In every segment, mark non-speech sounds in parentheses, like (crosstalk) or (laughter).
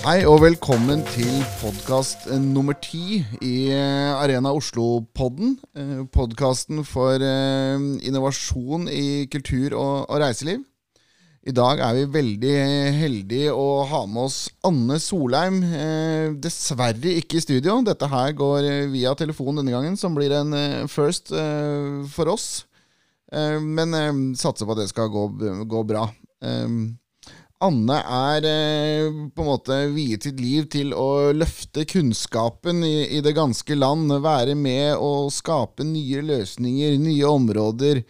Hei og velkommen til podkast nummer ti i eh, Arena Oslo-podden. Podkasten for eh, innovasjon i kultur og, reiseliv. I dag er vi veldig heldige å ha med oss Anne Solheim. Eh, dessverre ikke i studio. Dette her går via telefon denne gangen, som blir en eh, first eh, for oss. Eh, men eh, satser på at det skal gå, gå bra. Anne er eh, på en måte viet sitt liv til å løfte kunnskapen i, i, det ganske land. Være med å skape nye løsninger, nye områder.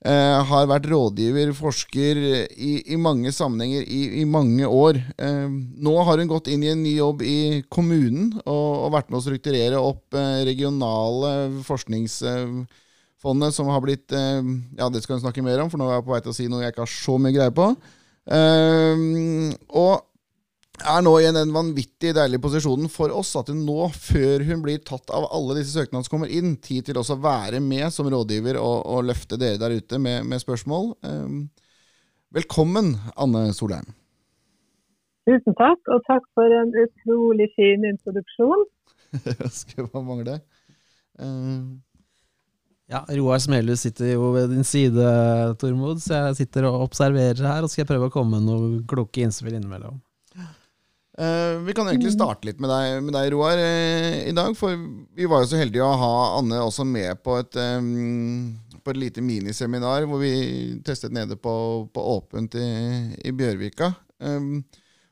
Eh, har vært rådgiver, forsker i, i mange sammenhenger i, i mange år. Eh, nå har hun gått inn i en ny jobb i kommunen og, og vært med å strukturere opp eh, regionale forskningsfondet som har blitt eh, Ja, det skal hun snakke mer om, for nå er jeg på vei til å si noe jeg ikke har så mye greie på. Um, og er nå i en vanvittig deilig posisjonen for oss at hun nå, før hun blir tatt av alle disse søknadene som kommer inn, tid til også å være med som rådgiver og, og løfte dere der ute med, med spørsmål. Um, velkommen, Anne Solheim. Tusen takk, og takk for en utrolig fin introduksjon. (laughs) Skulle bare mangle. Um, ja, Roar Smelhus sitter jo ved din side, Tormod, så jeg sitter og observerer her. Og skal prøve å komme med noen kloke innspill innimellom. Uh, vi kan egentlig starte litt med deg, med deg Roar, uh, i dag. For vi var jo så heldige å ha Anne også med på et, um, på et lite miniseminar hvor vi testet nede på, på Åpent i, i Bjørvika. Um,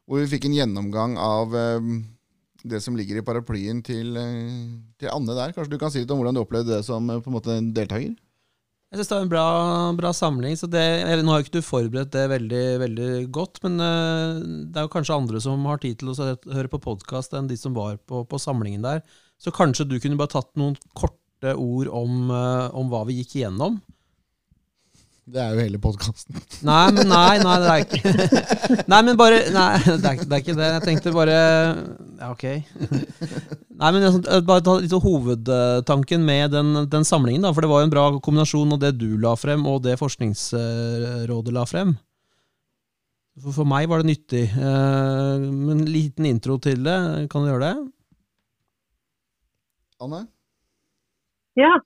hvor vi fikk en gjennomgang av um, det som ligger i paraplyen til, eh, til, Anne der. Kanskje du kan si litt om hvordan du opplevde det som eh, på en måte deltaker? Jeg syns det var en bra, bra samling. det, Nå har ikke du forberedt det veldig, veldig godt, men uh, det er jo kanskje andre som har tid til å høre på podkast enn de som var på, på, samlingen der. Så kanskje du kunne bare tatt noen korte ord om, om hva vi gikk igjennom? Det er jo hele podkasten. Nei, men nei, nei, det er ikke (laughs) Nei, men bare Nei, (laughs) det er, det er, ikke det. Jeg tenkte bare Ja, ok. (laughs) Nei, men Bare ta litt hovedtanken med den, den, samlingen, da. For det var jo en bra kombinasjon av det du la frem, og det Forskningsrådet la frem. For, for meg var det nyttig. Eh, men en liten intro til det. Kan du gjøre det? Anne? Ja.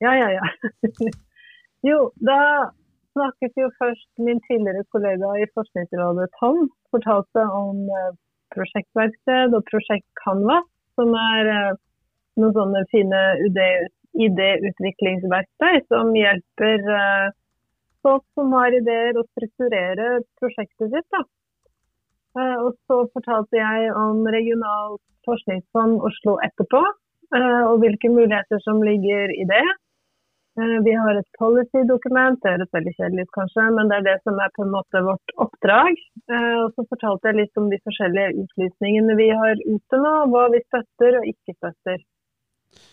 Ja, ja, ja. Jo, da snakket jo først min tidligere kollega i Forskningsrådet, Tom, fortalte om eh, prosjektverksted og prosjekt Canvas, som er eh, noen sånne fine idéutviklingsverktøy som hjelper eh, folk som har ideer, å strukturere prosjektet sitt. Da. Og så fortalte jeg om regionalt forskningsfond Oslo etterpå, og hvilke muligheter som ligger i det. Eh, vi har et policy-dokument, det høres veldig kjedelig ut kanskje, men det er det som er på en måte vårt oppdrag. Eh, og så fortalte jeg litt om de forskjellige utlysningene vi har ute nå, hva vi støtter og ikke støtter.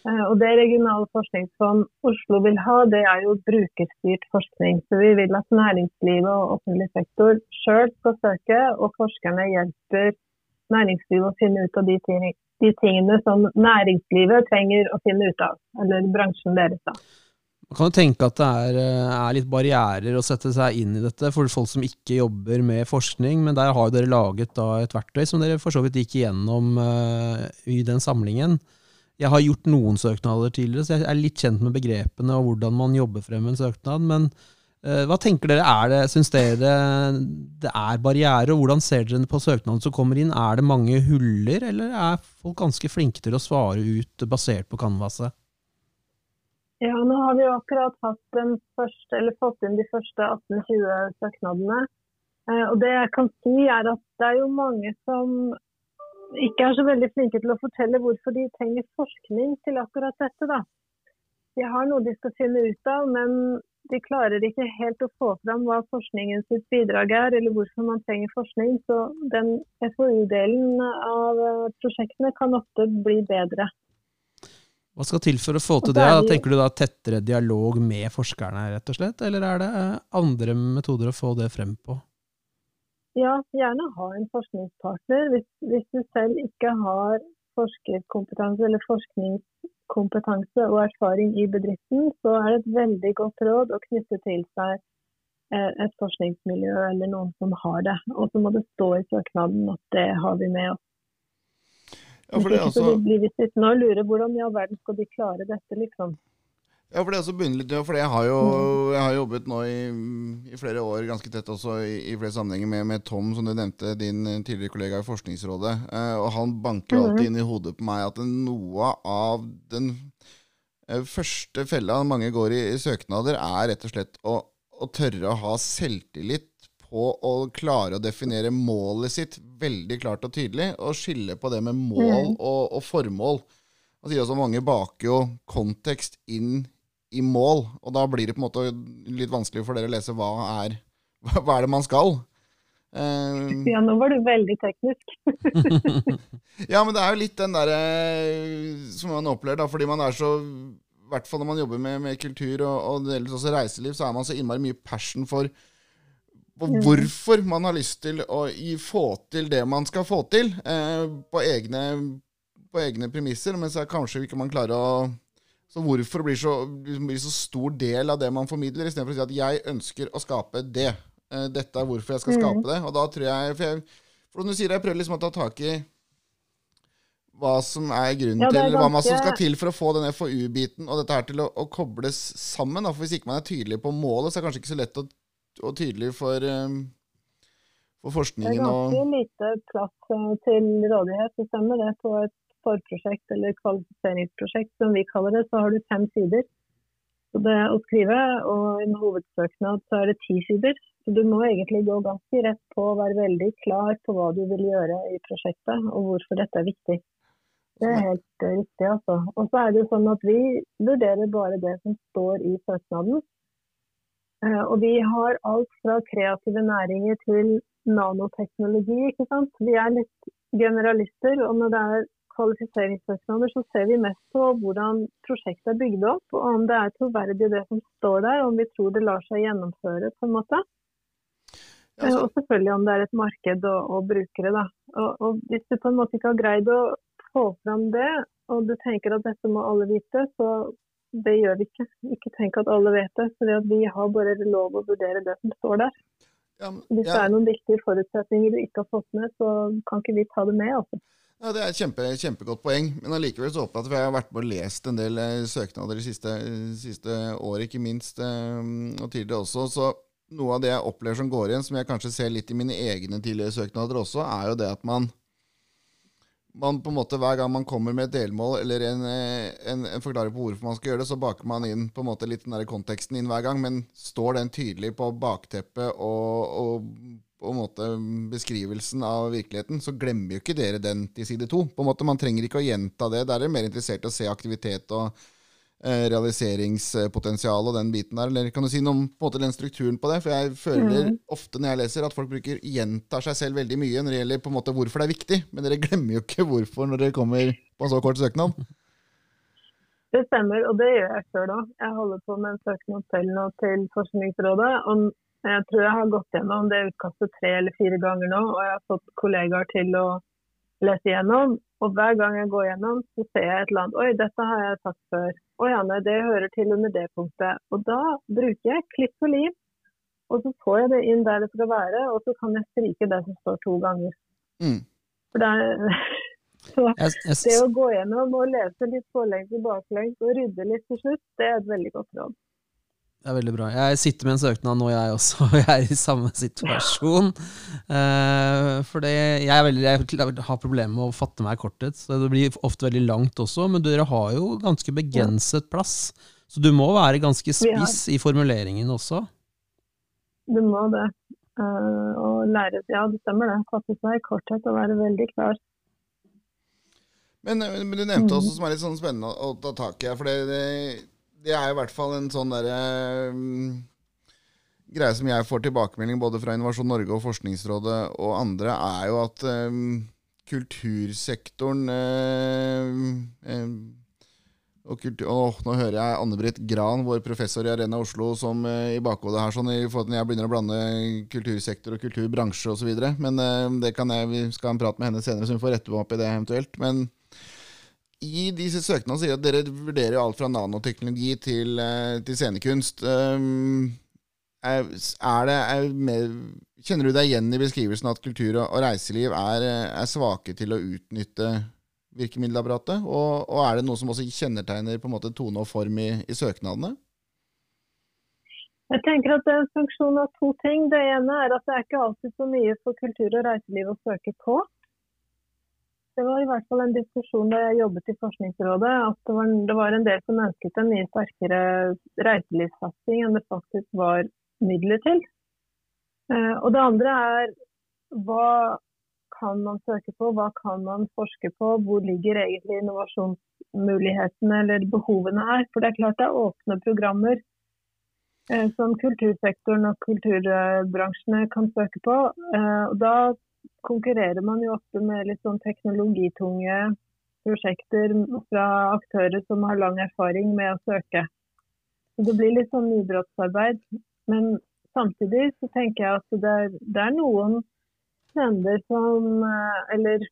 Eh, og Det regionale forskningsfond Oslo vil ha, det er jo brukerstyrt forskning. Så vi vil at næringslivet og offentlig sektor sjøl skal søke, og forskerne hjelper næringslivet å finne ut av de, tingene som næringslivet trenger å finne ut av, eller bransjen deres. da. Man kan jo tenke at det er, eh, er, litt barrierer å sette seg inn i dette for folk som ikke jobber med forskning, men der har dere laget et verktøy som dere for så vidt gikk igjennom uh, i den samlingen. Jeg har gjort noen søknader tidligere, så jeg er litt kjent med begrepene og hvordan man jobber frem en søknad. Men uh, hva tenker dere? Er det, Syns dere det er barrierer, og hvordan ser dere på søknaden som kommer inn? Er det mange huller, eller er folk ganske flinke til å svare ut basert på Canvaset? Ja, nå har vi akkurat første, fått inn de første 18-20 søknadene. Eh, og det jeg kan si er at det er jo mange som ikke er så veldig flinke til å fortelle hvorfor de trenger forskning til akkurat dette. da. De har noe de skal finne ut av, men de klarer ikke helt å få fram hva forskningens bidrag er, eller hvorfor man trenger forskning. Så den FoU-delen av eh, prosjektene kan ofte bli bedre. Hva skal til for å få til det? Tenker du da tettere dialog med forskerne, rett og slett? Eller er det eh, andre metoder å få det frem på? Ja, gjerne ha en forskningspartner. Hvis, hvis du selv ikke har forskerkompetanse eller forskningskompetanse og erfaring i bedriften, så er det et veldig godt råd å knytte til seg eh, et forskningsmiljø eller noen som har det. Og så må det stå i søknaden at det har vi med oss. Ja, for det, er altså, De blir sittende og lure hvordan i all verden skal de klare dette, liksom. ja, for det er også bunnlig, for jeg har jo jeg har jobbet nå i, i flere år ganske tett også i, i flere sammenhenger med, med Tom, som du nevnte, din eh, tidligere kollega i Forskningsrådet. Eh, og han banker Mhm. alltid inn i hodet på meg at noe av den eh, første fella mange går i, i søknader, er rett og slett å, å tørre å ha selvtillit på å klare å definere målet sitt veldig klart og tydelig, og skille på det med mål Mhm. og, og formål. Og sier også mange baker jo kontekst inn i mål, og da blir det på en måte litt vanskelig for dere å lese hva er, (laughs) hva er det man skal. Uh, Ja, nå var du veldig teknisk. (laughs) ja, men det er jo litt den derre som man opplever, da, fordi man er så I hvert fall når man jobber med, med kultur og, og også reiseliv, så er man så innmari mye passion for. Hvorfor man har lyst til å få til det man skal få til, eh, på, egne, på egne premisser, men så er kanskje ikke man klarer å Så hvorfor blir så, blir så stor del av det man formidler, istedenfor å si at jeg ønsker å skape det. Eh, dette er hvorfor jeg skal Mm. skape det. Og da tror jeg For, jeg, for du sier, jeg prøver liksom å ta tak i hva som er grunnen Ja, det er til, hva man som skal til for å få den FoU-biten og dette her til å, å kobles sammen. Da. For Hvis ikke man er tydelig på målet, så er det kanskje ikke så lett å, og tydelig for, for forskningen. Det er ganske lite plass eh, til rådighet. Det stemmer det. På et forprosjekt eller kvalifiseringsprosjekt, som vi kaller det, så har du fem sider så det å skrive. Og i en hovedsøknad så er det ti sider. Så du må egentlig gå ganske rett på og være veldig klar på hva du vil gjøre i prosjektet, og hvorfor dette er viktig. Det er helt eh, riktig, altså. Og så er det jo sånn at vi vurderer bare det som står i søknaden. Eh, Og vi har alt fra kreative næringer til nanoteknologi, ikke sant. Vi er litt generalister, og når det er kvalifiseringssøknader, så ser vi mest på hvordan prosjektet er bygd opp, og om det er troverdig det som står der, om vi tror det lar seg gjennomføre på en måte. ja, Eh, så, Og selvfølgelig om det er et marked og, og brukere. Da. Og, og hvis du på en måte ikke har greid å få fram det, og du tenker at dette må alle vite, så det gjør vi ikke. Ikke tenk at alle vet det, for vi har bare lov å vurdere det som står der. ja, men- Hvis det ja. er noen viktige forutsetninger du ikke har fått med, så kan ikke vi ta det med. Altså. Ja, Det er et kjempe, kjempegodt poeng. Men allikevel så håper jeg at jeg har vært med og lest en del eh, søknader de siste, siste året, ikke minst, eh, og tidligere også. Så noe av det jeg opplever som går igjen, som jeg kanskje ser litt i mine egne tidligere søknader også, er jo det at man man på en måte Hver gang man kommer med et delmål eller en, eh, en, en forklaring på hvorfor man skal gjøre det, så baker man inn på en måte litt den der konteksten inn hver gang, men står den tydelig på bakteppet og, og på en måte beskrivelsen av virkeligheten, så glemmer jo ikke dere den til side to. På en måte Man trenger ikke å gjenta det. Der er dere mer interessert i å se aktivitet og realiseringspotensial og den biten der. Eller kan du si noe om måte, den strukturen på det? For jeg føler mm. ofte når jeg leser at folk bruker gjentar seg selv veldig mye når det gjelder på en måte hvorfor det er viktig, men dere glemmer jo ikke hvorfor når dere kommer på en så kort søknad. (laughs) Det stemmer, og det gjør jeg sjøl òg. Jeg holder på med en søknad selv nå til Forskningsrådet. og Jeg tror jeg har gått gjennom det utkastet tre eller fire ganger nå, og jeg har fått kollegaer til å lese gjennom. Og hver gang jeg går gjennom, så ser jeg et eller annet. Oi, dette har jeg sagt før. Å ja, nei, det hører til under det punktet. Og da bruker jeg klipp og lim. Og så får jeg det inn der det skal være, og så kan jeg stryke det som står to ganger. Mm. For det er (laughs) så Jeg, jeg, det å gå gjennom og lese litt forlengs og baklengs og rydde litt til slutt, det er et veldig godt råd. Det er veldig bra. Jeg sitter med en søknad nå, jeg også. og Jeg er i samme situasjon. Uh, for det, jeg, er veldig, jeg har problemer med å fatte meg i korthet, så det blir ofte veldig langt også. Men dere har jo ganske begrenset plass, så du må være ganske spiss i formuleringen også. Du må det. Uh, og lære Ja, det stemmer det. Fatte seg i korthet og være veldig klar. Men, men du nevnte Mm. også som er litt sånn spennende å, ta tak i. For det, det, det er i hvert fall en sånn derre um, greie som jeg får tilbakemelding både fra Innovasjon Norge og Forskningsrådet og andre, er jo at um, kultursektoren uh, um, og kultur, åh, nå hører jeg Anne-Britt Gran, vår professor i Arena Oslo, som uh, i bakhodet her, sånn, i forhold til jeg begynner å blande kultursektor og kulturbransje osv. Men uh, det kan jeg, vi skal ha en prat med henne senere, så hun får rette meg opp i det eventuelt. Men i disse søknadene sier at dere vurderer alt fra nanoteknologi til, eh, til scenekunst. Um, er, det er mer, Kjenner du deg igjen i beskrivelsen at kultur og, reiseliv er, er, svake til å utnytte virkemiddelapparatet? Og, og, er det noe som også kjennetegner på en måte tone og form i, i søknadene? Jeg tenker at Det er en funksjon av to ting. Det ene er at det er ikke alltid så mye for kultur og reiseliv å søke på. Det var i hvert fall en diskusjon da jeg jobbet i Forskningsrådet, at det var, det var en del som ønsket en mye sterkere reiselivssatsing enn det faktisk var midler til. Eh, og det andre er hva kan man søke på, hva kan man forske på, hvor ligger egentlig innovasjonsmulighetene eller behovene her. For det er klart det er åpne programmer Eh, som kultursektoren og kulturbransjene kan søke på. Eh, da konkurrerer man jo ofte med litt sånn teknologitunge prosjekter fra aktører som har lang erfaring med å søke. Så det blir litt sånn nybrottsarbeid. Men samtidig så tenker jeg at det er, det er noen trender som eh, Eller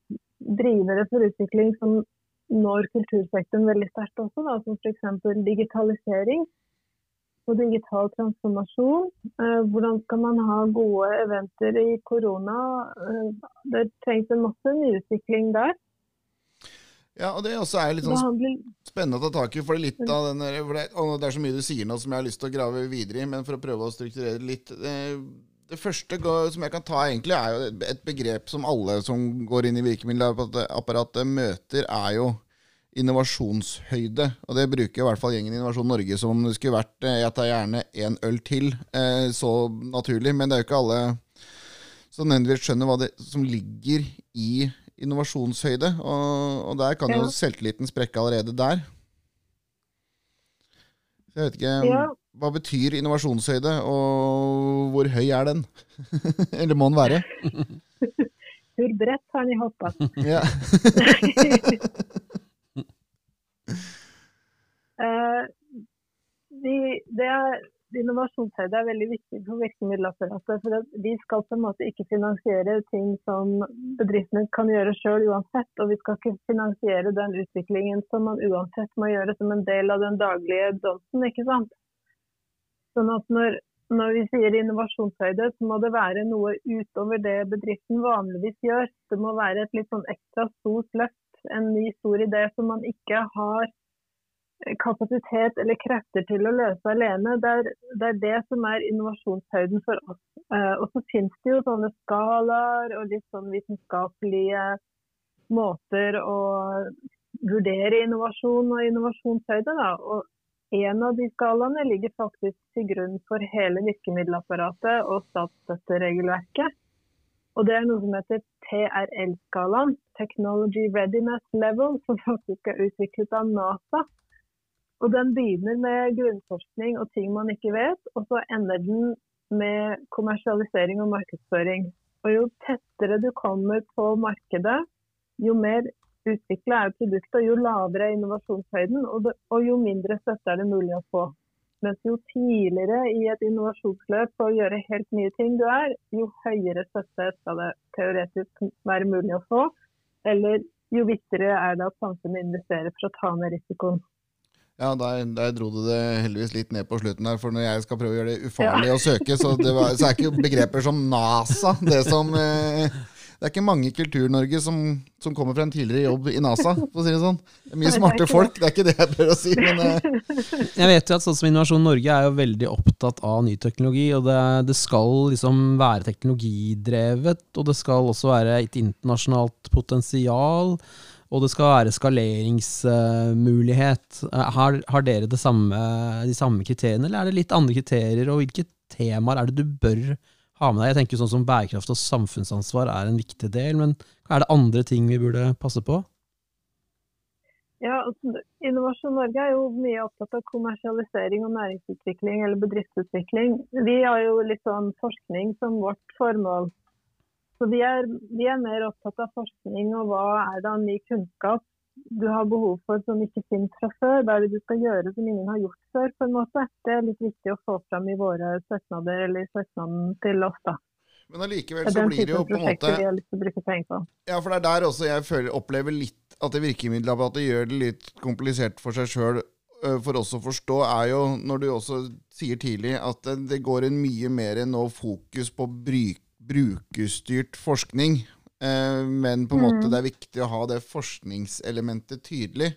drivere for utvikling som når kultursektoren veldig sterkt også, da, som f.eks. digitalisering på digital transformasjon. Eh, hvordan skal man ha gode eventer i korona? Eh, det trengs en masse nyutvikling der. Ja, og Det også er litt sånn spennende å ta tak i. for Det, litt av for det, det er så mye du sier nå som jeg har lyst til å grave videre i, men for å prøve å strukturere det litt. Det, det første som jeg kan ta, egentlig er jo et begrep som alle som går inn i virkemiddelapparatet, møter, er jo innovasjonshøyde. Og det bruker i hvert fall gjengen Innovasjon Norge som om det skulle vært eh, Jeg tar gjerne én øl til, eh, så naturlig. Men det er jo ikke alle som nødvendigvis skjønner hva det som ligger i innovasjonshøyde. Og, og der kan jo selvtilliten sprekke allerede der. Så jeg vet ikke ja. Hva betyr innovasjonshøyde, og hvor høy er den? (laughs) Eller må den være? (laughs) Hvor bredt har ni hoppa? Ja. (laughs) Uh, de, det er, Innovasjonshøyde er veldig viktig for virkemiddelapparatet. for Vi skal på en måte ikke finansiere ting som bedriftene kan gjøre sjøl uansett. Og vi skal ikke finansiere den utviklingen som man uansett må gjøre som en del av den daglige dansen. ikke sant? Sånn at når, når vi sier innovasjonshøyde, så må det være noe utover det bedriften vanligvis gjør. Det må være et litt sånn ekstra stort løft. En ny stor idé som man ikke har kapasitet eller krefter til å løse alene. Det er, det er, det som er innovasjonshøyden for oss. Eh, og så finnes det jo sånne skalaer og litt sånn vitenskapelige måter å vurdere innovasjon og innovasjonshøyde. Da. Og en av de skalaene ligger faktisk til grunn for hele virkemiddelapparatet og statsstøtteregelverket. Og det er noe som heter TRL-skalaen, Technology Readiness Level, (laughs) som faktisk er utviklet av NASA. Og Den begynner med grunnforskning og ting man ikke vet, og så ender den med kommersialisering og markedsføring. Og Jo tettere du kommer på markedet, jo mer utvikla er produktet, jo lavere er innovasjonshøyden, og jo mindre støtte er det mulig å få. Mens jo tidligere i et innovasjonsløp på å gjøre helt nye ting du er, jo høyere støtte skal det teoretisk være mulig å få. Eller jo viktigere er det at samfunnet investerer for å ta ned risikoen. Ja, der, der, dro du det heldigvis litt ned på slutten her, for når jeg skal prøve å gjøre det ufarlig ja. å søke, så, det var, så, er ikke begreper som NASA det som eh, Det er ikke mange i Kultur-Norge som, som, kommer fra en tidligere jobb i NASA, for å si det sånn. Det er mye smarte folk, det er ikke det jeg prøver å si, men eh. (laughs) Jeg vet jo at sånn som Innovasjon Norge er jo veldig opptatt av ny teknologi, og det, det skal liksom være teknologidrevet, og det skal også være et internasjonalt potensial og det skal være skaleringsmulighet. Har, har dere samme, de samme kriteriene, eller er det litt andre kriterier? Og hvilke temaer er det du bør ha med deg? Jeg tenker sånn som Bærekraft og samfunnsansvar er en viktig del, men er det andre ting vi burde passe på? Ja, altså, Innovasjon Norge er jo mye opptatt av kommersialisering og næringsutvikling eller bedriftsutvikling. Vi har jo litt sånn forskning som vårt formål. Så vi er, vi er, mer opptatt av forskning og hva er det av ny kunnskap du har behov for som ikke finnes fra før. Hva er det du skal gjøre som ingen har gjort før? på en måte. Det er litt viktig å få fram i våre søknader eller i søknaden til oss. da. Men allikevel så blir det jo på en måte Ja, for det er der også jeg føler, opplever litt at det virkemiddelapparatet gjør det litt komplisert for seg sjøl for oss å forstå, er jo når du også sier tidlig at det går en mye mer nå fokus på bruk, brukerstyrt forskning. Men på en måte det er viktig å ha det forskningselementet tydelig.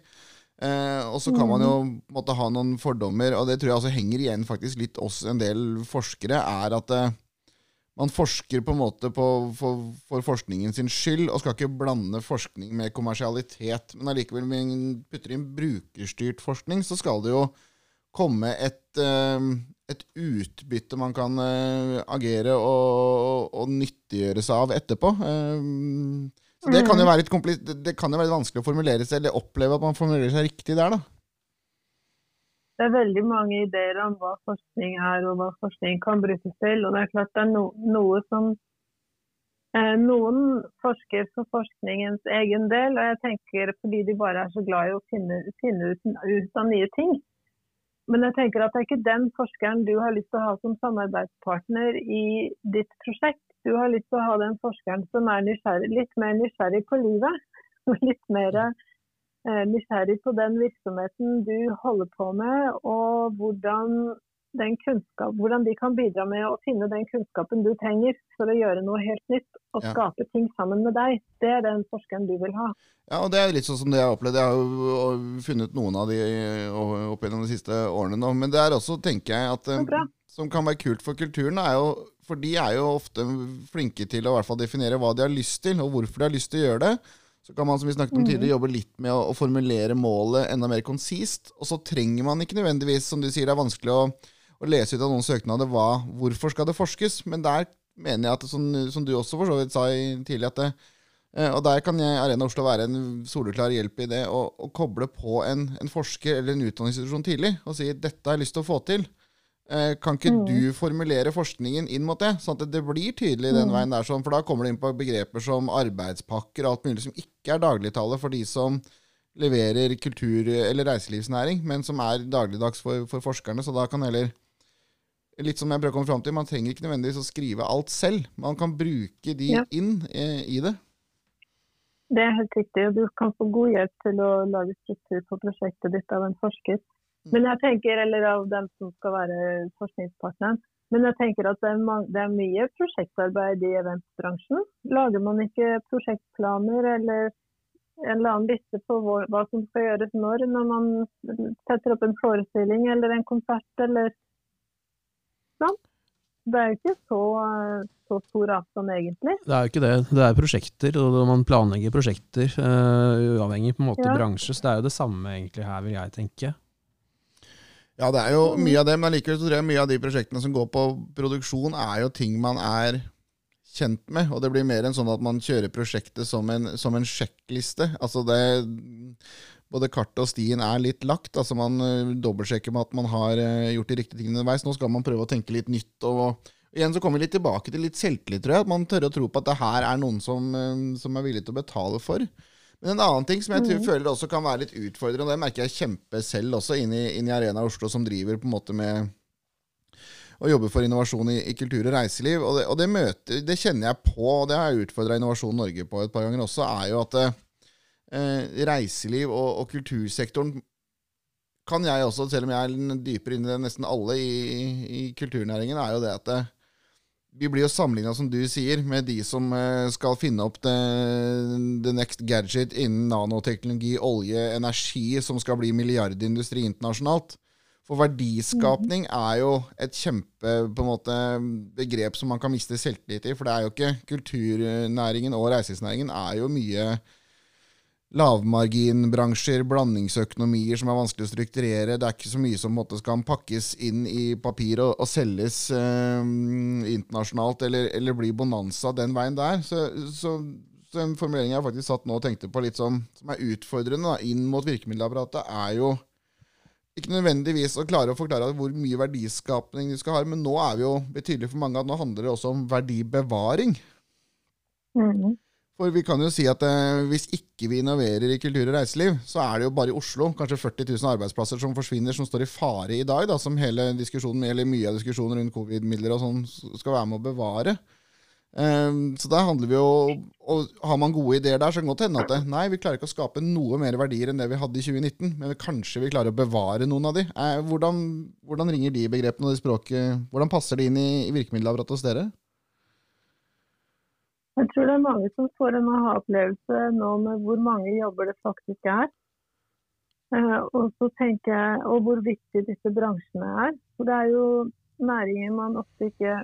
og så kan man jo måtte ha noen fordommer, og det tror jeg også henger igjen faktisk litt oss en del forskere, er at man forsker på en måte på, for, for, forskningen sin skyld, og skal ikke blande forskning med kommersialitet. Men allikevel, når man putter inn brukerstyrt forskning, så skal det jo komme et, eh, et utbytte man kan uh, agere og, og, nyttiggjøre seg av etterpå. Uh, så det kan jo mm. være litt, det kan jo være vanskelig å formulere seg, eller oppleve at man formulerer seg riktig der, da det er veldig mange ideer om hva forskning er og hva forskning kan brukes til. Og det er klart det er no, noe som eh, Noen forsker for forskningens egen del, og jeg tenker fordi de bare er så glad i å finne, finne ut, ut, av nye ting. Men jeg tenker at det er ikke den forskeren du har lyst til å ha som samarbeidspartner i ditt prosjekt. Du har lyst til å ha den forskeren som er litt mer nysgjerrig på livet. (laughs) og litt mer Eh, nysgjerrig på den virksomheten du holder på med, og hvordan, kunnskap, hvordan, de kan bidra med å finne den kunnskapen du trenger for å gjøre noe helt nytt og ja. skape ting sammen med deg. Det er den forskeren du vil ha. Ja, og Det er litt sånn som det jeg har opplevd. Jeg har jo funnet noen av de opp gjennom de siste årene nå. Men det er også, tenker jeg, at som kan være kult for kulturen, er jo For de er jo ofte flinke til å i hvert fall definere hva de har lyst til, og hvorfor de har lyst til å gjøre det. Så kan man som vi snakket om mm. tidligere, jobbe litt med å, formulere målet enda mer konsist. Og så trenger man ikke nødvendigvis, som du sier, det er vanskelig å, å lese ut av noen søknader hva, hvorfor skal det forskes. Men der mener jeg at, som, som du også for så vidt sa tidlig, at det, eh, og der kan jeg, Arena Oslo være en soleklar hjelp i det å, å koble på en, en, forsker eller en utdanningsinstitusjon tidlig og si dette har jeg lyst til å få til. Eh, kan ikke mm. du formulere forskningen inn mot det, sånn at det blir tydelig den mm. veien der? Sånn, for da kommer det inn på begreper som arbeidspakker og alt mulig som ikke er dagligtale for de som leverer kultur- eller reiselivsnæring, men som er dagligdags for, for, forskerne. Så da kan heller Litt som jeg prøver å komme fram til, Man trenger ikke nødvendigvis å skrive alt selv. Man kan bruke de ja. inn eh, i det. Det er helt riktig. og Du kan få god hjelp til å lage struktur på prosjektet ditt av en forsker. Men jeg tenker, eller av dem som skal være forskningspartneren. Men jeg tenker at det er, mange, det er mye prosjektarbeid i eventbransjen. Lager man ikke prosjektplaner eller en eller annen liste på hva, hva som skal gjøres når, når man setter opp en forestilling eller en konsert eller sånn? Det er jo ikke så, så, stor avstand, egentlig. Det er jo ikke det. Det er prosjekter, og man planlegger prosjekter uh, uavhengig på en måte ja. bransje. Så det er jo det samme egentlig her, vil jeg tenke. Ja, det er jo mye av det, men allikevel tror jeg mye av de prosjektene som går på produksjon, er jo ting man er kjent med. Og det blir mer enn sånn at man kjører prosjektet som en, som en sjekkliste. Altså det Både kartet og stien er litt lagt. altså Man uh, dobbeltsjekker med at man har uh, gjort de riktige tingene underveis. Nå skal man prøve å tenke litt nytt. og Igjen så kommer vi litt tilbake til litt selvtillit, tror jeg. At man tør å tro på at det her er noen som, uh, som er villig til å betale for. Men en annen ting som jeg mm. føler også kan være litt utfordrende, og det merker jeg kjempe selv også inn i, inn i Arena Oslo, som driver på en måte med å jobber for innovasjon i, i kultur og reiseliv. Og, det, og det, møter, det, kjenner jeg på, og det har jeg utfordra Innovasjon Norge på et par ganger også, er jo at eh, reiseliv og, og, kultursektoren kan jeg også, selv om jeg er dypere inn i det nesten alle i, i kulturnæringen, er jo det at det, vi blir jo sammenligna, som du sier, med de som eh, skal finne opp the, the next gadget innen nanoteknologi, olje, energi, som skal bli milliardindustri internasjonalt. For verdiskapning er jo et kjempe på en måte, begrep som man kan miste selvtillit i. For det er jo ikke kulturnæringen og reiselivsnæringen er jo mye lavmarginbransjer, blandingsøkonomier som er vanskelig å strukturere. Det er ikke så mye som måte, skal pakkes inn i papir og, og selges eh, internasjonalt, eller, eller, bli bonanza den veien der. Så, så, så en formulering jeg faktisk satt nå og tenkte på litt som, som er utfordrende da, inn mot virkemiddelapparatet, er jo ikke nødvendigvis å klare å forklare hvor mye verdiskapning de skal ha, men nå er vi jo betydelig for mange at nå handler det også om verdibevaring. Mm. For vi kan jo si at eh, hvis ikke vi innoverer i kultur og reiseliv, så er det jo bare i Oslo kanskje 40 000 arbeidsplasser som forsvinner, som står i fare i dag, da, som hele diskusjonen, eller mye av diskusjonen rundt covid-midler og sånn skal være med å bevare. Um, så da handler vi jo og Har man gode ideer der, så kan det godt hende at det, nei, vi klarer ikke å skape noe mer verdier enn det vi hadde i 2019, men kanskje vi klarer å bevare noen av de. Eh, hvordan, hvordan, ringer de begrepene og de språket Hvordan passer de inn i, i virkemiddelapparatet hos dere? Jeg tror det er mange som får en aha-opplevelse nå med hvor mange jobber det faktisk er. Eh, og så tenker jeg, og hvor viktig disse bransjene er. For det er jo næringer man ofte ikke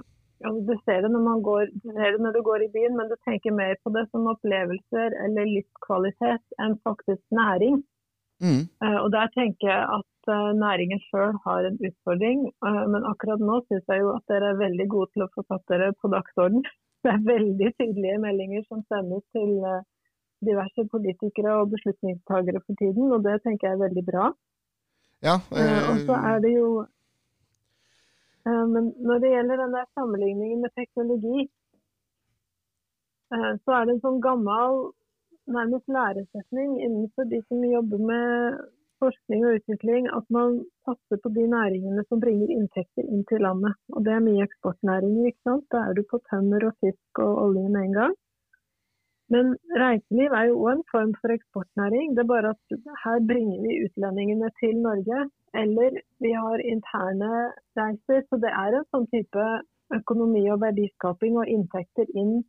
altså Du ser det når, man går, du ser det når du går i byen, men du tenker mer på det som opplevelser eller livskvalitet enn faktisk næring. Mm. Uh, og Der tenker jeg at uh, næringen sjøl har en utfordring. Uh, men akkurat nå syns jeg jo at dere er veldig gode til å få satt dere på dagsorden. (laughs) Det er veldig tydelige meldinger som sendes til diverse politikere og beslutningstagere for tiden, og det tenker jeg er veldig bra. Ja, og så er det jo men når det gjelder den der sammenligningen med teknologi, eh, så er det en sånn gammel nærmest læresetning innenfor de som jobber med forskning og utvikling, at man satser på de næringene som bringer inntekter inn til landet. Og det er mye eksportnæringer, ikke sant. Da er du på tømmer og fisk og olje med en gang. Men reiseliv er jo òg en form for eksportnæring. Det er bare at her bringer vi utlendingene til Norge eller vi har interne reiser. Så det er en sånn type økonomi og verdiskaping og inntekter inn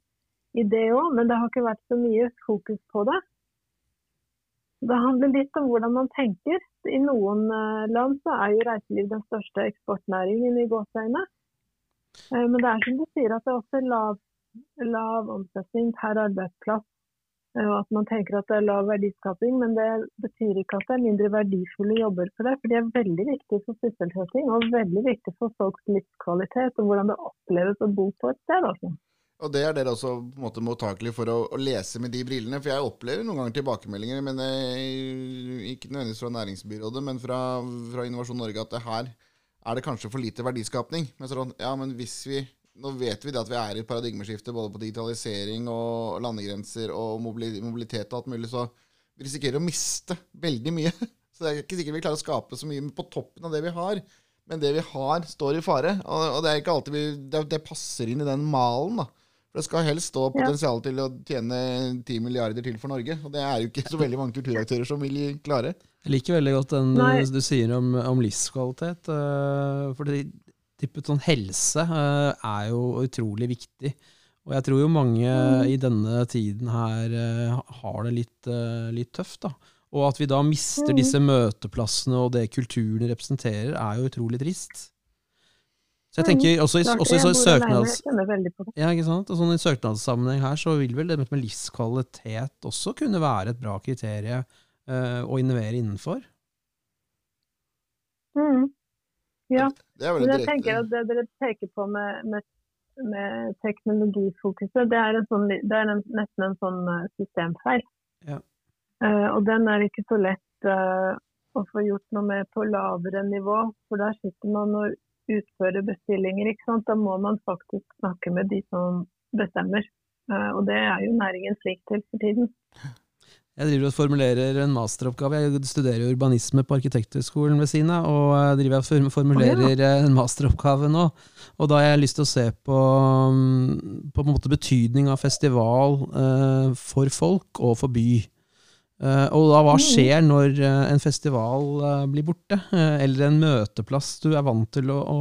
i det òg, men det har ikke vært så mye fokus på det. Det handler litt om hvordan man tenker. I noen eh, land så er jo reiseliv den største eksportnæringen i gåseøyne. Eh, men det er som du sier at det er også lav, lav omsetning per arbeidsplass og at man tenker at det er lav verdiskaping, men det betyr ikke at det er mindre verdifulle jobber for det. For de er veldig viktige for sysselsetting og veldig viktige for folks livskvalitet og hvordan det oppleves å bo på et sted. Altså. Og det er dere også på en måte mottakelige for å, å, lese med de brillene. For jeg opplever noen ganger tilbakemeldinger, men eh, ikke nødvendigvis fra Næringsbyrådet, men fra, fra Innovasjon Norge, at det her er det kanskje for lite verdiskapning. Men sånn, ja, men hvis vi nå vet vi det at vi er i et paradigmeskifte både på digitalisering og landegrenser og mobilitet og alt mulig, så vi risikerer å miste veldig mye. (laughs) Så det er ikke sikkert vi klarer å skape så mye på toppen av det vi har. Men det vi har, står i fare. Og det er ikke alltid vi, det, det passer inn i den malen. da. For Det skal helst stå potensial til å tjene 10 milliarder til for Norge. Og det er jo ikke så veldig mange kulturaktører som vil klare. Jeg liker veldig godt den Nei. du sier om, om livskvalitet. Uh, for det, tippet sånn helse uh, er jo utrolig viktig. Og jeg tror jo mange mm. i denne tiden her uh, har det litt, uh, litt, tøft. da. Og at vi da mister mm. disse møteplassene og det kulturen representerer, er jo utrolig trist. Så jeg tenker også i, også i søknads... Ja, sånn I søknadssammenheng her så vil vel det med livskvalitet også kunne være et bra kriterium å innovere innenfor? Mm. Ja, men jeg tenker at det dere peker på med, med, med teknologifokuset, det er, sånn, det er en, nesten en sånn uh, systemfeil. Ja. Uh, og den er ikke så lett uh, å få gjort noe med på lavere nivå. For der sitter man og utfører bestillinger. ikke sant? Da må man faktisk snakke med de som bestemmer. og det er jo næringen slik til for tiden. (laughs) Jeg driver og formulerer en masteroppgave. Jeg studerer urbanisme på Arkitekthøgskolen ved siden av, og jeg driver og formulerer en masteroppgave nå. Og da har jeg lyst til å se på, mm, på betydning av festival uh, for folk og for by. Og da hva mm. skjer når en festival blir borte, eller en møteplass du er vant til å, å,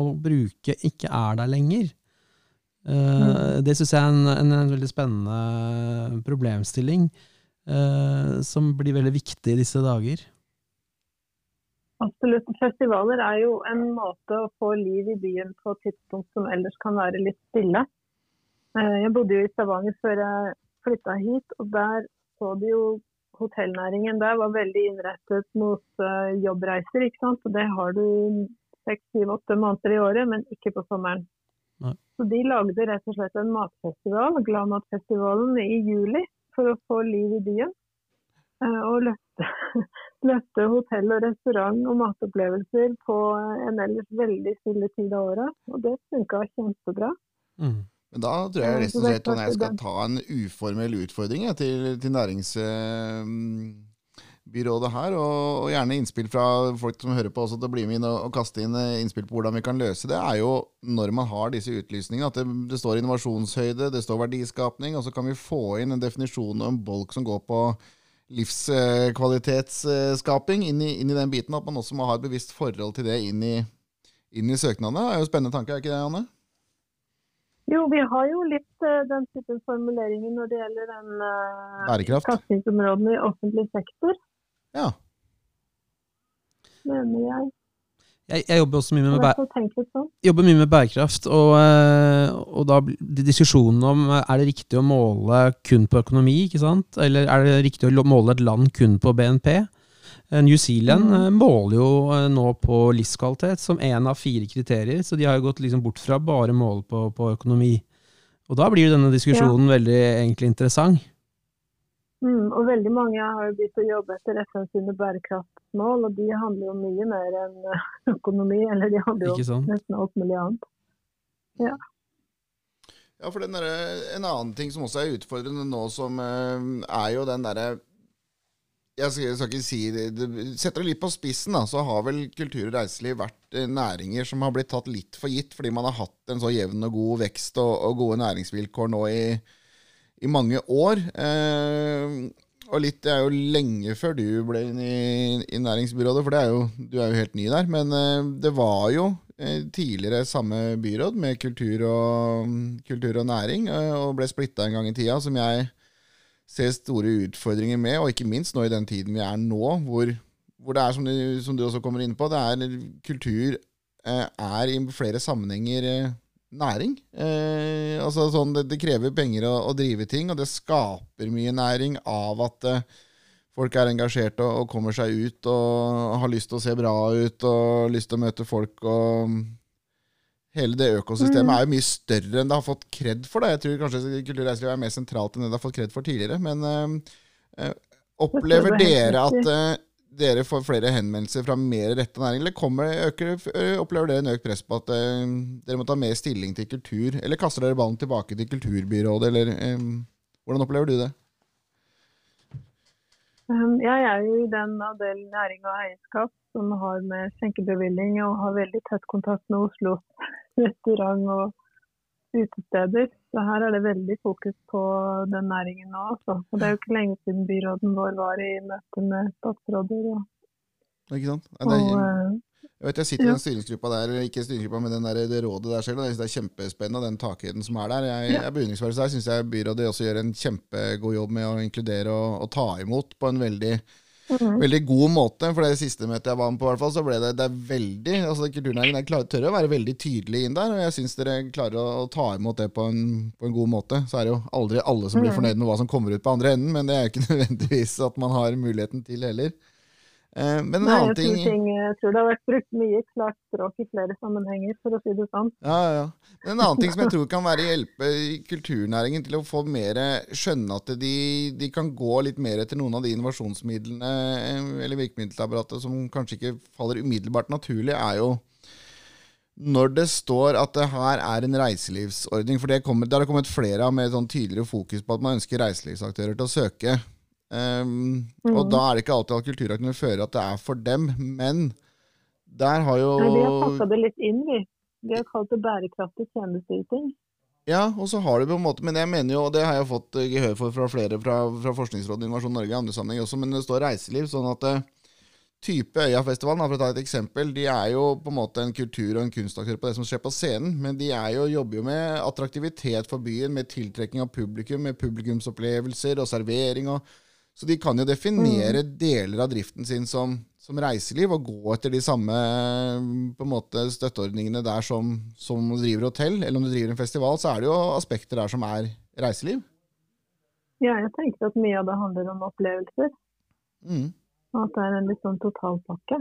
å bruke, ikke er der lenger? Mm. Det syns jeg er en, en, en veldig spennende problemstilling eh, som blir veldig viktig i disse dager? Absolutt. Festivaler er jo en måte å få liv i byen på et tidspunkt som ellers kan være litt stille. Eh, jeg bodde jo i Stavanger før jeg flytta hit, og der så du jo hotellnæringen der var veldig innrettet mot uh, jobbreiser. ikke sant? Og det har du seks, syv, åtte måneder i året, men ikke på sommeren. Nei. Så de lagde rett og slett en matfestival, Gladmatfestivalen, i juli for å få liv i byen. Eh, og løfte, (laughs) løfte hotell og restaurant og matopplevelser på en ellers veldig stille tid av året. Og det funka kjempebra. Mm. Men da tror jeg rett og slett at jeg skal ta en uformell utfordring jeg, til, til nærings, eh, byrådet her, og, og, gjerne innspill fra folk som hører på også til å bli med inn og, og, kaste inn eh, innspill på hvordan vi kan løse det, er jo når man har disse utlysningene, at det, det står innovasjonshøyde, det står verdiskapning, og så kan vi få inn en definisjon og en bolk som går på livskvalitetsskaping inn, inn, i den biten, at man også må ha et bevisst forhold til det inn i, inn i søknadene. Det er jo spennende tanke, er ikke det, Anne? Jo, vi har jo litt uh, den typen formuleringer når det gjelder den uh, satsingsområdene i offentlig sektor. Ja. Mener jeg. Jeg, jeg, jobber også mye med, sånn. jobber mye med bærekraft, og, eh, og da diskusjonen om er det riktig å måle kun på økonomi, ikke sant? eller er det riktig å måle et land kun på BNP? New Zealand mm. måler jo nå på livskvalitet som én av fire kriterier, så de har jo gått liksom bort fra bare måle på, på økonomi. Og da blir jo denne diskusjonen ja. veldig egentlig interessant. Mm, og veldig mange har jo begynt å jobbe etter FN sine bærekraftsmål, og de handler jo mye mer enn eh, økonomi. Eller de handler jo om nesten alt mulig annet. Ja. Ja, for der, En annen ting som også er utfordrende nå, som uh, er jo den derre jeg skal, jeg skal, ikke si det, det Setter det litt på spissen, da, så har vel kultur og reiseliv vært eh, næringer som har blitt tatt litt for gitt, fordi man har hatt en så jevn og god vekst og, og gode næringsvilkår nå i, i mange år. Eh, og litt, Det er jo lenge før du ble inn i, i næringsbyrådet, for er jo, du er jo helt ny der. Men eh, det var jo eh, tidligere samme byråd med kultur og, kultur og næring, og ble splitta en gang i tida, som jeg ser store utfordringer med, og ikke minst nå i den tiden vi er nå, hvor, hvor det er, som du, som du, også kommer inn på, det er kultur er i flere sammenhenger næring. Eh, altså sånn, det, det, krever penger å, å, drive ting, og det skaper mye næring av at eh, folk er engasjerte og, og, kommer seg ut og har lyst til å se bra ut og lyst til å møte folk. og Hele det økosystemet mm. er jo mye større enn det har fått kred for. Det. Jeg tror kanskje kulturreiselivet er mer sentralt enn det det har fått kred for tidligere. Men øh, øh, opplever dere at øh, dere får flere henvendelser fra mer retta næring, eller kommer, øker, opplever dere en økt press på at uh, dere må ta mer stilling til kultur? Eller kaster dere ballen tilbake til Kulturbyrådet, eller um, hvordan opplever du det? Um, jeg er jo i den avdelen næring og eierskap som har med skjenkebevilling og har veldig tett kontakt med Oslo restaurant og utesteder. Så her er det veldig fokus på den næringen nå. Også. Og det er jo ikke lenge siden byråden vår var i møte med statsråder. Og, ikke sant? Ja, er, eh, jeg vet jeg sitter i den styringsgruppa der, ikke styringsgruppa, men den der, det rådet der selv. Og jeg det er kjempespennende, den takhøyden som er der. Jeg, jeg er beundringsverdig der. Syns jeg byrådet også gjør en kjempegod jobb med å inkludere og, og ta imot på en veldig Mm. Veldig god måte. For det siste møtet jeg var med på, hvert fall, så ble det, det er veldig altså Kulturnæringen klar, tør å være veldig tydelig inn der. Og jeg syns dere klarer å, å, ta imot det på en, på en, god måte. Så er det jo aldri alle som blir mm. fornøyd med hva som kommer ut på andre enden, men det er jo ikke (laughs) nødvendigvis at man har muligheten til heller. Eh, men en Nei, annen ting... ting Jeg tror det har vært brukt mye klart språk i flere sammenhenger, for å si det sånn. Ja, ja. Men en annen ting som jeg tror kan være hjelpe kulturnæringen til å få mer skjønne at de, de, kan gå litt mer etter noen av de innovasjonsmidlene eh, eller virkemiddelapparatet som kanskje ikke faller umiddelbart naturlig, er jo når det står at det her er en reiselivsordning, for det, kommer, det har det kommet flere av med sånn tydeligere fokus på at man ønsker reiselivsaktører til å søke. Um, mm. Og da er det ikke alltid at kulturaktene fører at det er for dem, men der har jo Nei, Vi har passa det litt inn, vi. Vi har kalt det bærekraftig tjenesteyting. Ja, og så har det på en måte, men jeg mener jo, og det har jeg fått gehør for fra flere fra, fra Forskningsrådet Innovasjon Norge i andre sammenheng også, men det står reiseliv. sånn at uh, type Øyafestivalen, for å ta et eksempel, de er jo på en måte en kultur- og en kunstaktør på det som skjer på scenen, men de er jo, jobber jo med attraktivitet for byen, med tiltrekking av publikum, med publikumsopplevelser og servering. og så de kan jo definere mm. deler av driften sin som, som, reiseliv, og gå etter de samme på en måte, støtteordningene der som, som du driver hotell, eller om du driver en festival, så er det jo aspekter der som er reiseliv. Ja, jeg tenkte at mye av det handler om opplevelser. Mm. Og at det er en litt sånn totalpakke.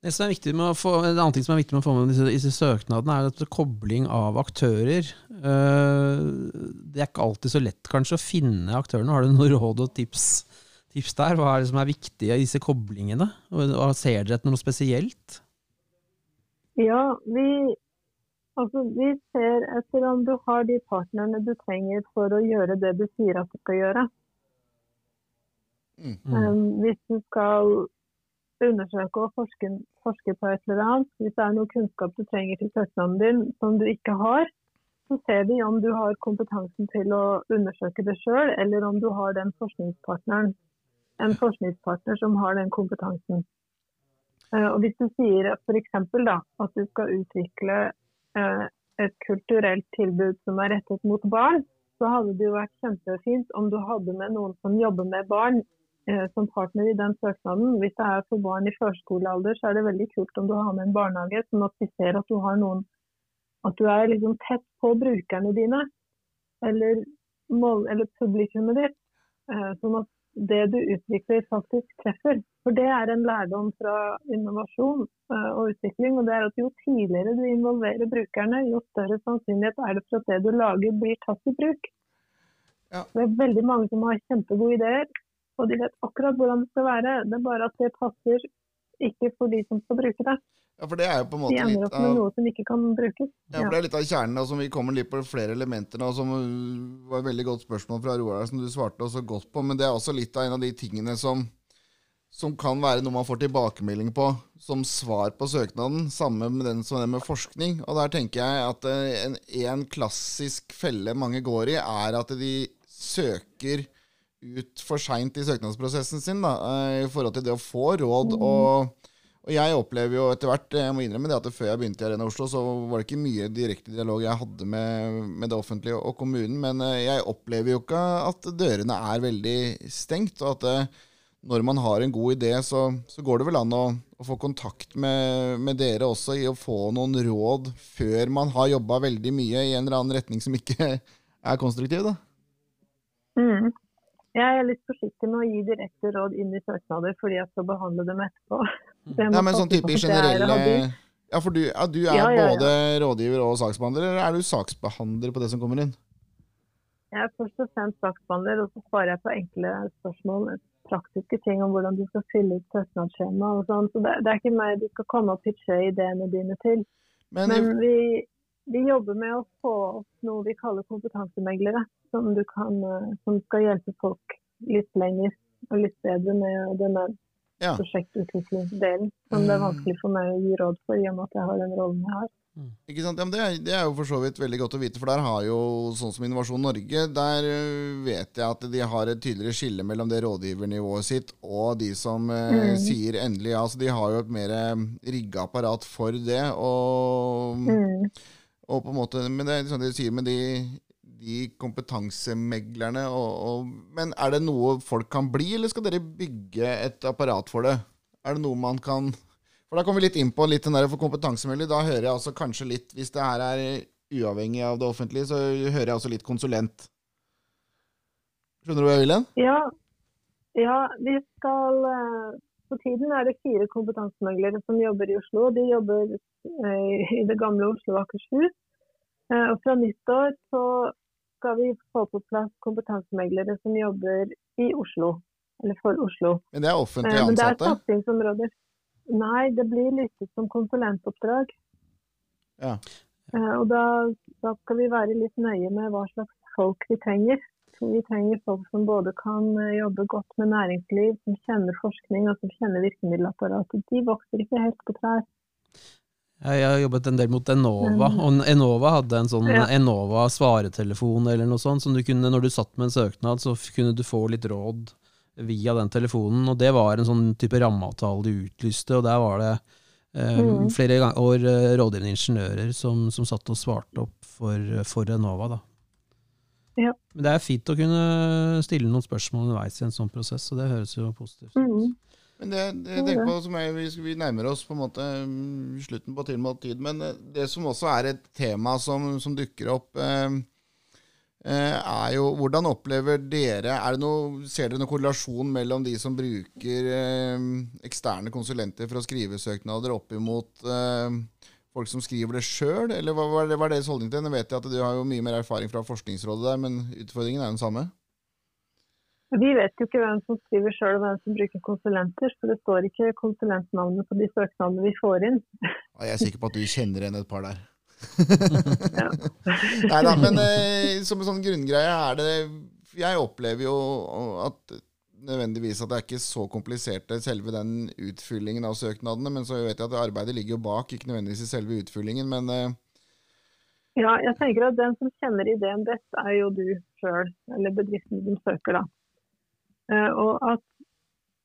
Det som er viktig med å få, en annen ting som er viktig med å få med disse, disse søknadene, er at kobling av aktører. Uh, det er ikke alltid så lett kanskje å finne aktørene. Har du noen råd og tips, tips der? Hva er det som er viktig i disse koblingene? Og, og ser dere etter noe spesielt? Ja, vi, altså, vi ser etter om du har de partnerne du trenger for å gjøre det du sier at du skal gjøre. Mm. Um, hvis du skal undersøke og forske, forske på et eller annet, hvis det er noe kunnskap du trenger til søknaden din som du ikke har, så ser vi om du har kompetansen til å undersøke det sjøl, eller om du har den forskningspartneren, en forskningspartner som har den kompetansen. Uh, og Hvis du sier f.eks. at du skal utvikle uh, et kulturelt tilbud som er rettet mot barn, så hadde det jo vært kjempefint om du hadde med noen som jobber med barn eh, som partner i den søknaden. Hvis det er for barn i førskolealder, så er det veldig kult om du har med en barnehage, sånn at vi ser at du har noen At du er liksom tett på brukerne dine, eller, mål, eller publikummet ditt. Eh, sånn at det du utvikler, faktisk treffer. For det er en lærdom fra innovasjon uh, og utvikling. og det er at Jo tidligere du involverer brukerne, jo større sannsynlighet er det for at det du lager blir tatt i bruk. Ja. Det er veldig mange som har kjempegode ideer, og de vet akkurat hvordan det skal være. Det er bare at det passer ikke for de som skal bruke det. Ja, for det er jo på en måte ender litt av noe som ikke kan brukes. Ja, for Det er litt av kjernen, som vi kommer litt på flere elementer nå, som uh, var et veldig godt spørsmål fra Roar som du svarte også godt på. Men det er også litt av en av de tingene som, som kan være noe man får tilbakemelding på som svar på søknaden. Samme med den som det med forskning. Og der tenker jeg at uh, en, en klassisk felle mange går i, er at de søker ut for seint i søknadsprosessen sin da, uh, i forhold til det å få råd. og og jeg opplever jo etter hvert, jeg må innrømme det at før jeg begynte i Arena Oslo, så var det ikke mye direkte dialog jeg hadde med, med det offentlige og kommunen. Men eh, jeg opplever jo ikke at dørene er veldig stengt. Og at når man har en god idé, så, så går det vel an å, å få kontakt med, med, dere også i å få noen råd før man har jobba veldig mye i en eller annen retning som ikke (laughs) er konstruktiv, da. Mm. Jeg er litt forsiktig med å gi direkte råd inn i søknader, fordi jeg skal behandle dem etterpå. (laughs) Jeg Ja, men sånn type er generelle. Ja, for du, ja, du er Ja, ja, ja. både rådgiver og saksbehandler, eller er du saksbehandler på det som kommer inn? Jeg er først og fremst saksbehandler, og så svarer jeg på enkle spørsmål. Praktiske ting om hvordan du skal fylle ut søknadsskjema og sånn. Så det, det er ikke meg du skal komme og pitche ideene dine til. Men, Men vi, vi jobber med å få opp noe vi kaller kompetansemeglere, som, du kan, eh, som skal hjelpe folk litt lenger og litt bedre med denne ja. prosjektutviklingsdelen. Som det er vanskelig for meg å gi råd for, i og med at jeg har den rollen jeg har. Ikke sant? Ja, det, er, det er jo for så vidt veldig godt å vite, for der har jo sånn som Innovasjon Norge, der øh, vet jeg at de har et tydeligere skille mellom det rådgivernivået sitt og de som øh, Mm. sier endelig ja. Så de har jo et mer rigga apparat for det. Og, Mm. og på en måte, Men det er sånn de sier med de, de kompetansemeglerne og, og, Men er det noe folk kan bli, eller skal dere bygge et apparat for det? Er det noe man kan For Da kommer vi litt inn på litt den der for kompetansemegler. Da hører jeg altså kanskje litt, hvis det her er uavhengig av det offentlige, så hører jeg også litt konsulent. Skjønner du hva jeg vil hen? Ja, ja, vi skal På For tiden er det fire kompetansemeglere som jobber i Oslo. De jobber eh, i det gamle Oslo og Akershus. Eh, Og fra nyttår så skal vi få på plass kompetansemeglere som jobber i Oslo. Eller for Oslo. Men det er offentlige ansatte? Men det er satsingsområder. Nei, det blir lyttet som konsulentoppdrag. Ja. Eh, Og da, da skal vi være litt nøye med hva slags folk vi trenger. Vi trenger folk som både kan eh, jobbe godt med næringsliv, som kjenner forskning og som kjenner virkemiddelapparatet. De vokser ikke helt på trær. Jeg har jobbet en del mot Enova, Mm. og Enova hadde en sånn Ja. Enova svaretelefon eller noe sånt, som du kunne, når du satt med en søknad, så kunne du få litt råd via den telefonen, og det var en sånn type rammeavtale de utlyste, og der var det eh, Mm. flere år eh, rådgivende ingeniører som, som satt og svarte opp for, for Enova, da. Ja. Men det er fint å kunne stille noen spørsmål underveis i en sånn prosess, og det høres jo positivt ut. Mm. Men det, det jeg tenker på som er, vi, vi nærmer oss på en måte mm, slutten på tilmålt tid. Men eh, det som også er et tema som, som dukker opp, eh, eh, er jo hvordan opplever dere er det noe, Ser dere noen korrelasjon mellom de som bruker eh, eksterne konsulenter for å skrive søknader, opp imot eh, folk som skriver det sjøl? Eller hva, hva er er deres holdning til det? Nå vet jeg at du har jo mye mer erfaring fra Forskningsrådet der, men utfordringen er den samme. Vi vet jo ikke hvem som skriver sjøl og hvem som bruker konsulenter, for det står ikke konsulentnavnet på de søknadene vi får inn. Jeg er sikker på at du kjenner igjen et par der. Ja. (laughs) Nei da, men eh, som en sånn grunngreie er det Jeg opplever jo at nødvendigvis at det er ikke så komplisert selve den utfyllingen av søknadene, men så vet jeg at arbeidet ligger jo bak, ikke nødvendigvis i selve utfyllingen, men eh, Ja, jeg tenker at den som kjenner ideen best, er jo du sjøl, eller bedriften som søker, da. Eh, og at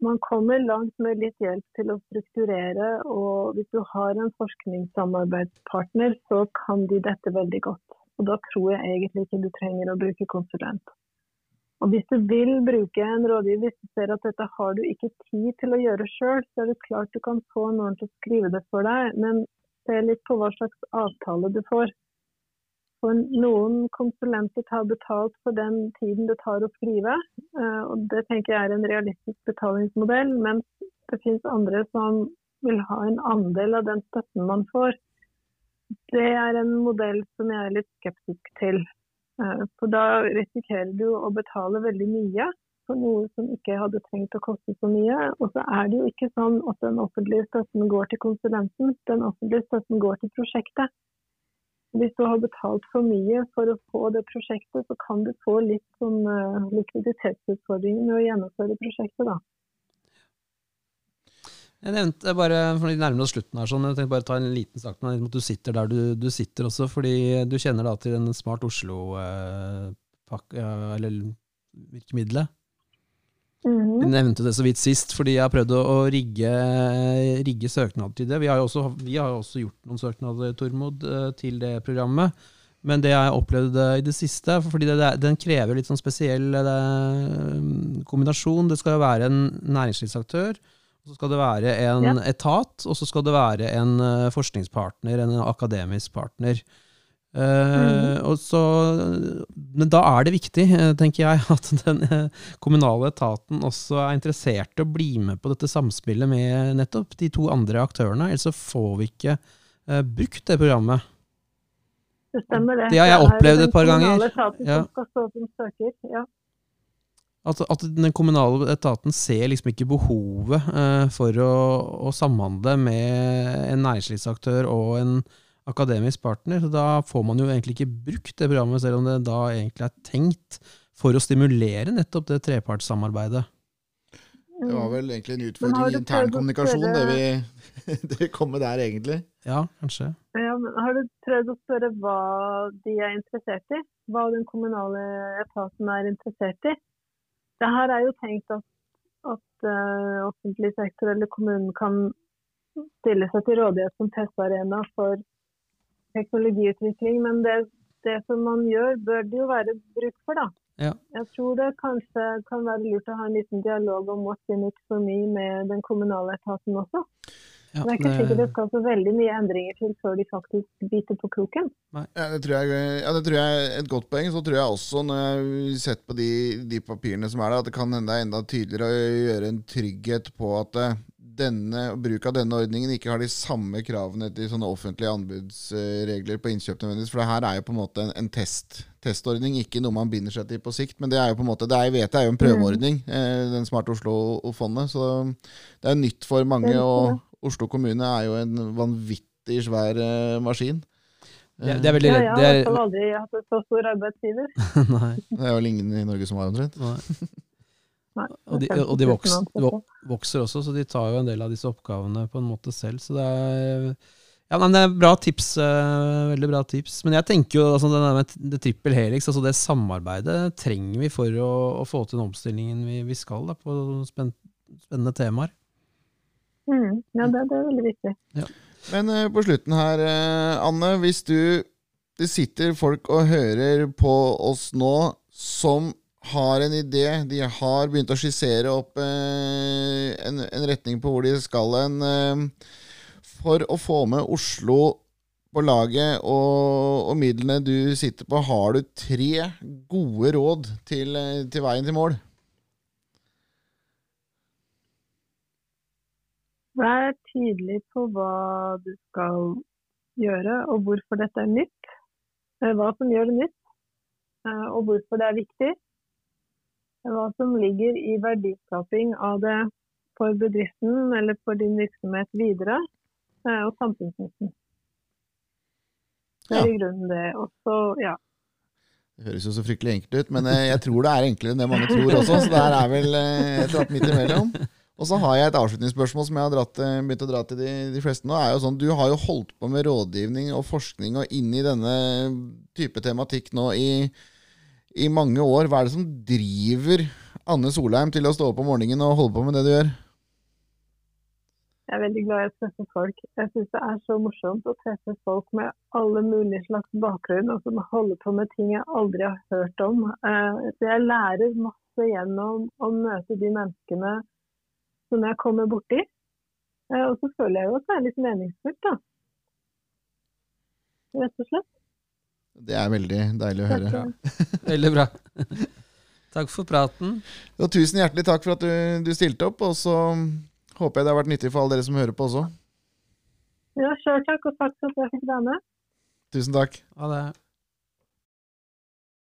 man kommer langt med litt hjelp til å strukturere, og hvis du har en forskningssamarbeidspartner, så kan de dette veldig godt. Og da tror jeg egentlig ikke du trenger å bruke konsulent. Og Hvis du vil bruke en rådgiver, hvis du ser at dette har du ikke tid til å gjøre sjøl, så er det klart du kan få noen til å skrive det for deg, men se litt på hva slags avtale du får. Noen konsulenter tar betalt for den tiden det tar å skrive, eh, og det tenker jeg er en realistisk betalingsmodell, mens det finnes andre som vil ha en andel av den støtten man får. Det er en modell som jeg er litt skeptisk til. Eh, for da risikerer du å betale veldig mye for noe som ikke hadde trengt å koste så mye. Og så er det jo ikke sånn at den offentlige støtten går til konsulenten, den offentlige støtten går til prosjektet. Hvis du har betalt for mye for å få det prosjektet, så kan du få litt sånn uh, likviditetsutfordringer med å gjennomføre prosjektet, da. Jeg nevnte bare, for Vi nærmer oss slutten her, sånn, jeg tenkte bare ta en liten sak med at du sitter der du, du, sitter også, fordi du kjenner da til den Smart Oslo-pakk, eh, virkemidlet. Mm -hmm. Nevnte det så vidt sist, fordi jeg har prøvd å, rigge, rigge søknad til det. Vi har jo også, vi har også gjort noen søknader Tormod, eh, til det programmet. Men det jeg har opplevd eh, i det siste, fordi det, den krever litt sånn spesiell det, eh, kombinasjon. Det skal jo være en næringslivsaktør, så skal det være en ja. etat, og så skal det være en forskningspartner, en akademisk partner. Uh, mm. så, men da er det viktig, eh, tenker jeg, (laughs) at den kommunale etaten også er interessert i å bli med på dette samspillet med nettopp de to andre aktørene. Ellers så får vi ikke uh, brukt det programmet. Det stemmer, det. Det har jeg opplevd et par ganger. Er. Ja. At, at, den kommunale etaten ser liksom ikke behovet uh, for å, å, samhandle med en næringslivsaktør og en akademisk partner. Så da får man jo egentlig ikke brukt det programmet, selv om det da egentlig er tenkt for å stimulere nettopp det trepartssamarbeidet. Det var vel egentlig en utfordring i internkommunikasjon, (laughs) det vi, det kom med der, egentlig. Ja, kanskje. Ja, har du prøvd å spørre hva de er interessert i? Hva den kommunale etaten er interessert i? Det her er jo tenkt at, at uh, offentlig sektor eller kommunen kan stille seg til rådighet som testarena for teknologiutvikling. Men det, det, som man gjør, bør det jo være bruk for, da. Ja. Jeg tror det kanskje kan være lurt å ha en liten dialog om what's in it for me med den kommunale etaten også. Ja, det er ikke sikkert det skal så veldig mye endringer til før de faktisk biter på kroken. Ja, det, tror jeg, ja, det tror jeg er et godt poeng. Så tror jeg også, når jeg har sett på de, de, papirene som er der, at det kan hende det er enda tydeligere å gjøre en trygghet på at eh, denne, bruk av denne ordningen ikke har de samme kravene til sånne offentlige anbudsregler på innkjøp nødvendigvis. For det her er jo på en måte en, en test, testordning, ikke noe man binder seg til på sikt. Men det er jo på en måte, det er, jeg vet det er jo en prøveordning, mm. eh, den Smart Oslo-fondet. Så det er nytt for mange. og Oslo kommune er jo en vanvittig svær uh, maskin. Det, det, er veldig redd. Ja, jeg har aldri hatt så stor arbeidstider. (laughs) Nei. Det er jo ingen i Norge som har omtrent. Nei. og de, og de vokser, vokser, også, så de tar jo en del av disse oppgavene på en måte selv. Så det er, ja, men det er bra tips. Uh, veldig bra tips. Men jeg tenker jo altså, det, med det trippel helix, altså det samarbeidet trenger vi for å, å få til den omstillingen vi, vi skal da, på spennende temaer. Mm, ja, det, det, er veldig viktig. Ja. Men uh, på slutten her, uh, Anne. Hvis du Det sitter folk og hører på oss nå som har en idé, de har begynt å skissere opp eh, en, en, retning på hvor de skal hen. for å få med Oslo på laget og, og, midlene du sitter på, har du tre gode råd til, til veien til mål? Vær tydelig på hva du skal gjøre, og hvorfor dette er nytt. Eh, hva som gjør det nytt, eh, og hvorfor det er viktig. Hva som ligger i verdiskaping av det for bedriften eller for din virksomhet videre, eh, og samfunnsnytten. Det er ja. i grunnen det. Også, ja. Det høres jo så fryktelig enkelt ut, men eh, jeg tror det er enklere enn det mange tror også. Så det her er vel eh, et eller annet midt imellom. Og så har jeg et avslutningsspørsmål som jeg har dratt, begynt å dra til de, de fleste nå. er jo sånn, Du har jo holdt på med rådgivning og forskning og inn i denne type tematikk nå i, i mange år. Hva er det som driver Anne Solheim til å stå opp om morgenen og holde på med det du gjør? Jeg er veldig glad i å treffe folk. Jeg syns det er så morsomt å treffe folk med alle mulige slags bakgrunn, og som holder på med ting jeg aldri har hørt om. Eh, så jeg lærer masse gjennom å møte de menneskene som jeg kommer borti. Eh, og så føler jeg jo at det er litt meningsfullt, da. Rett og slett. Det er veldig deilig å høre. Veldig bra. Takk for praten. Og tusen hjertelig takk for at du, du stilte opp, og så håper jeg det har vært nyttig for alle dere som hører på også. Ja, sjøl takk, og takk for at jeg fikk være med. Tusen takk. Ha det.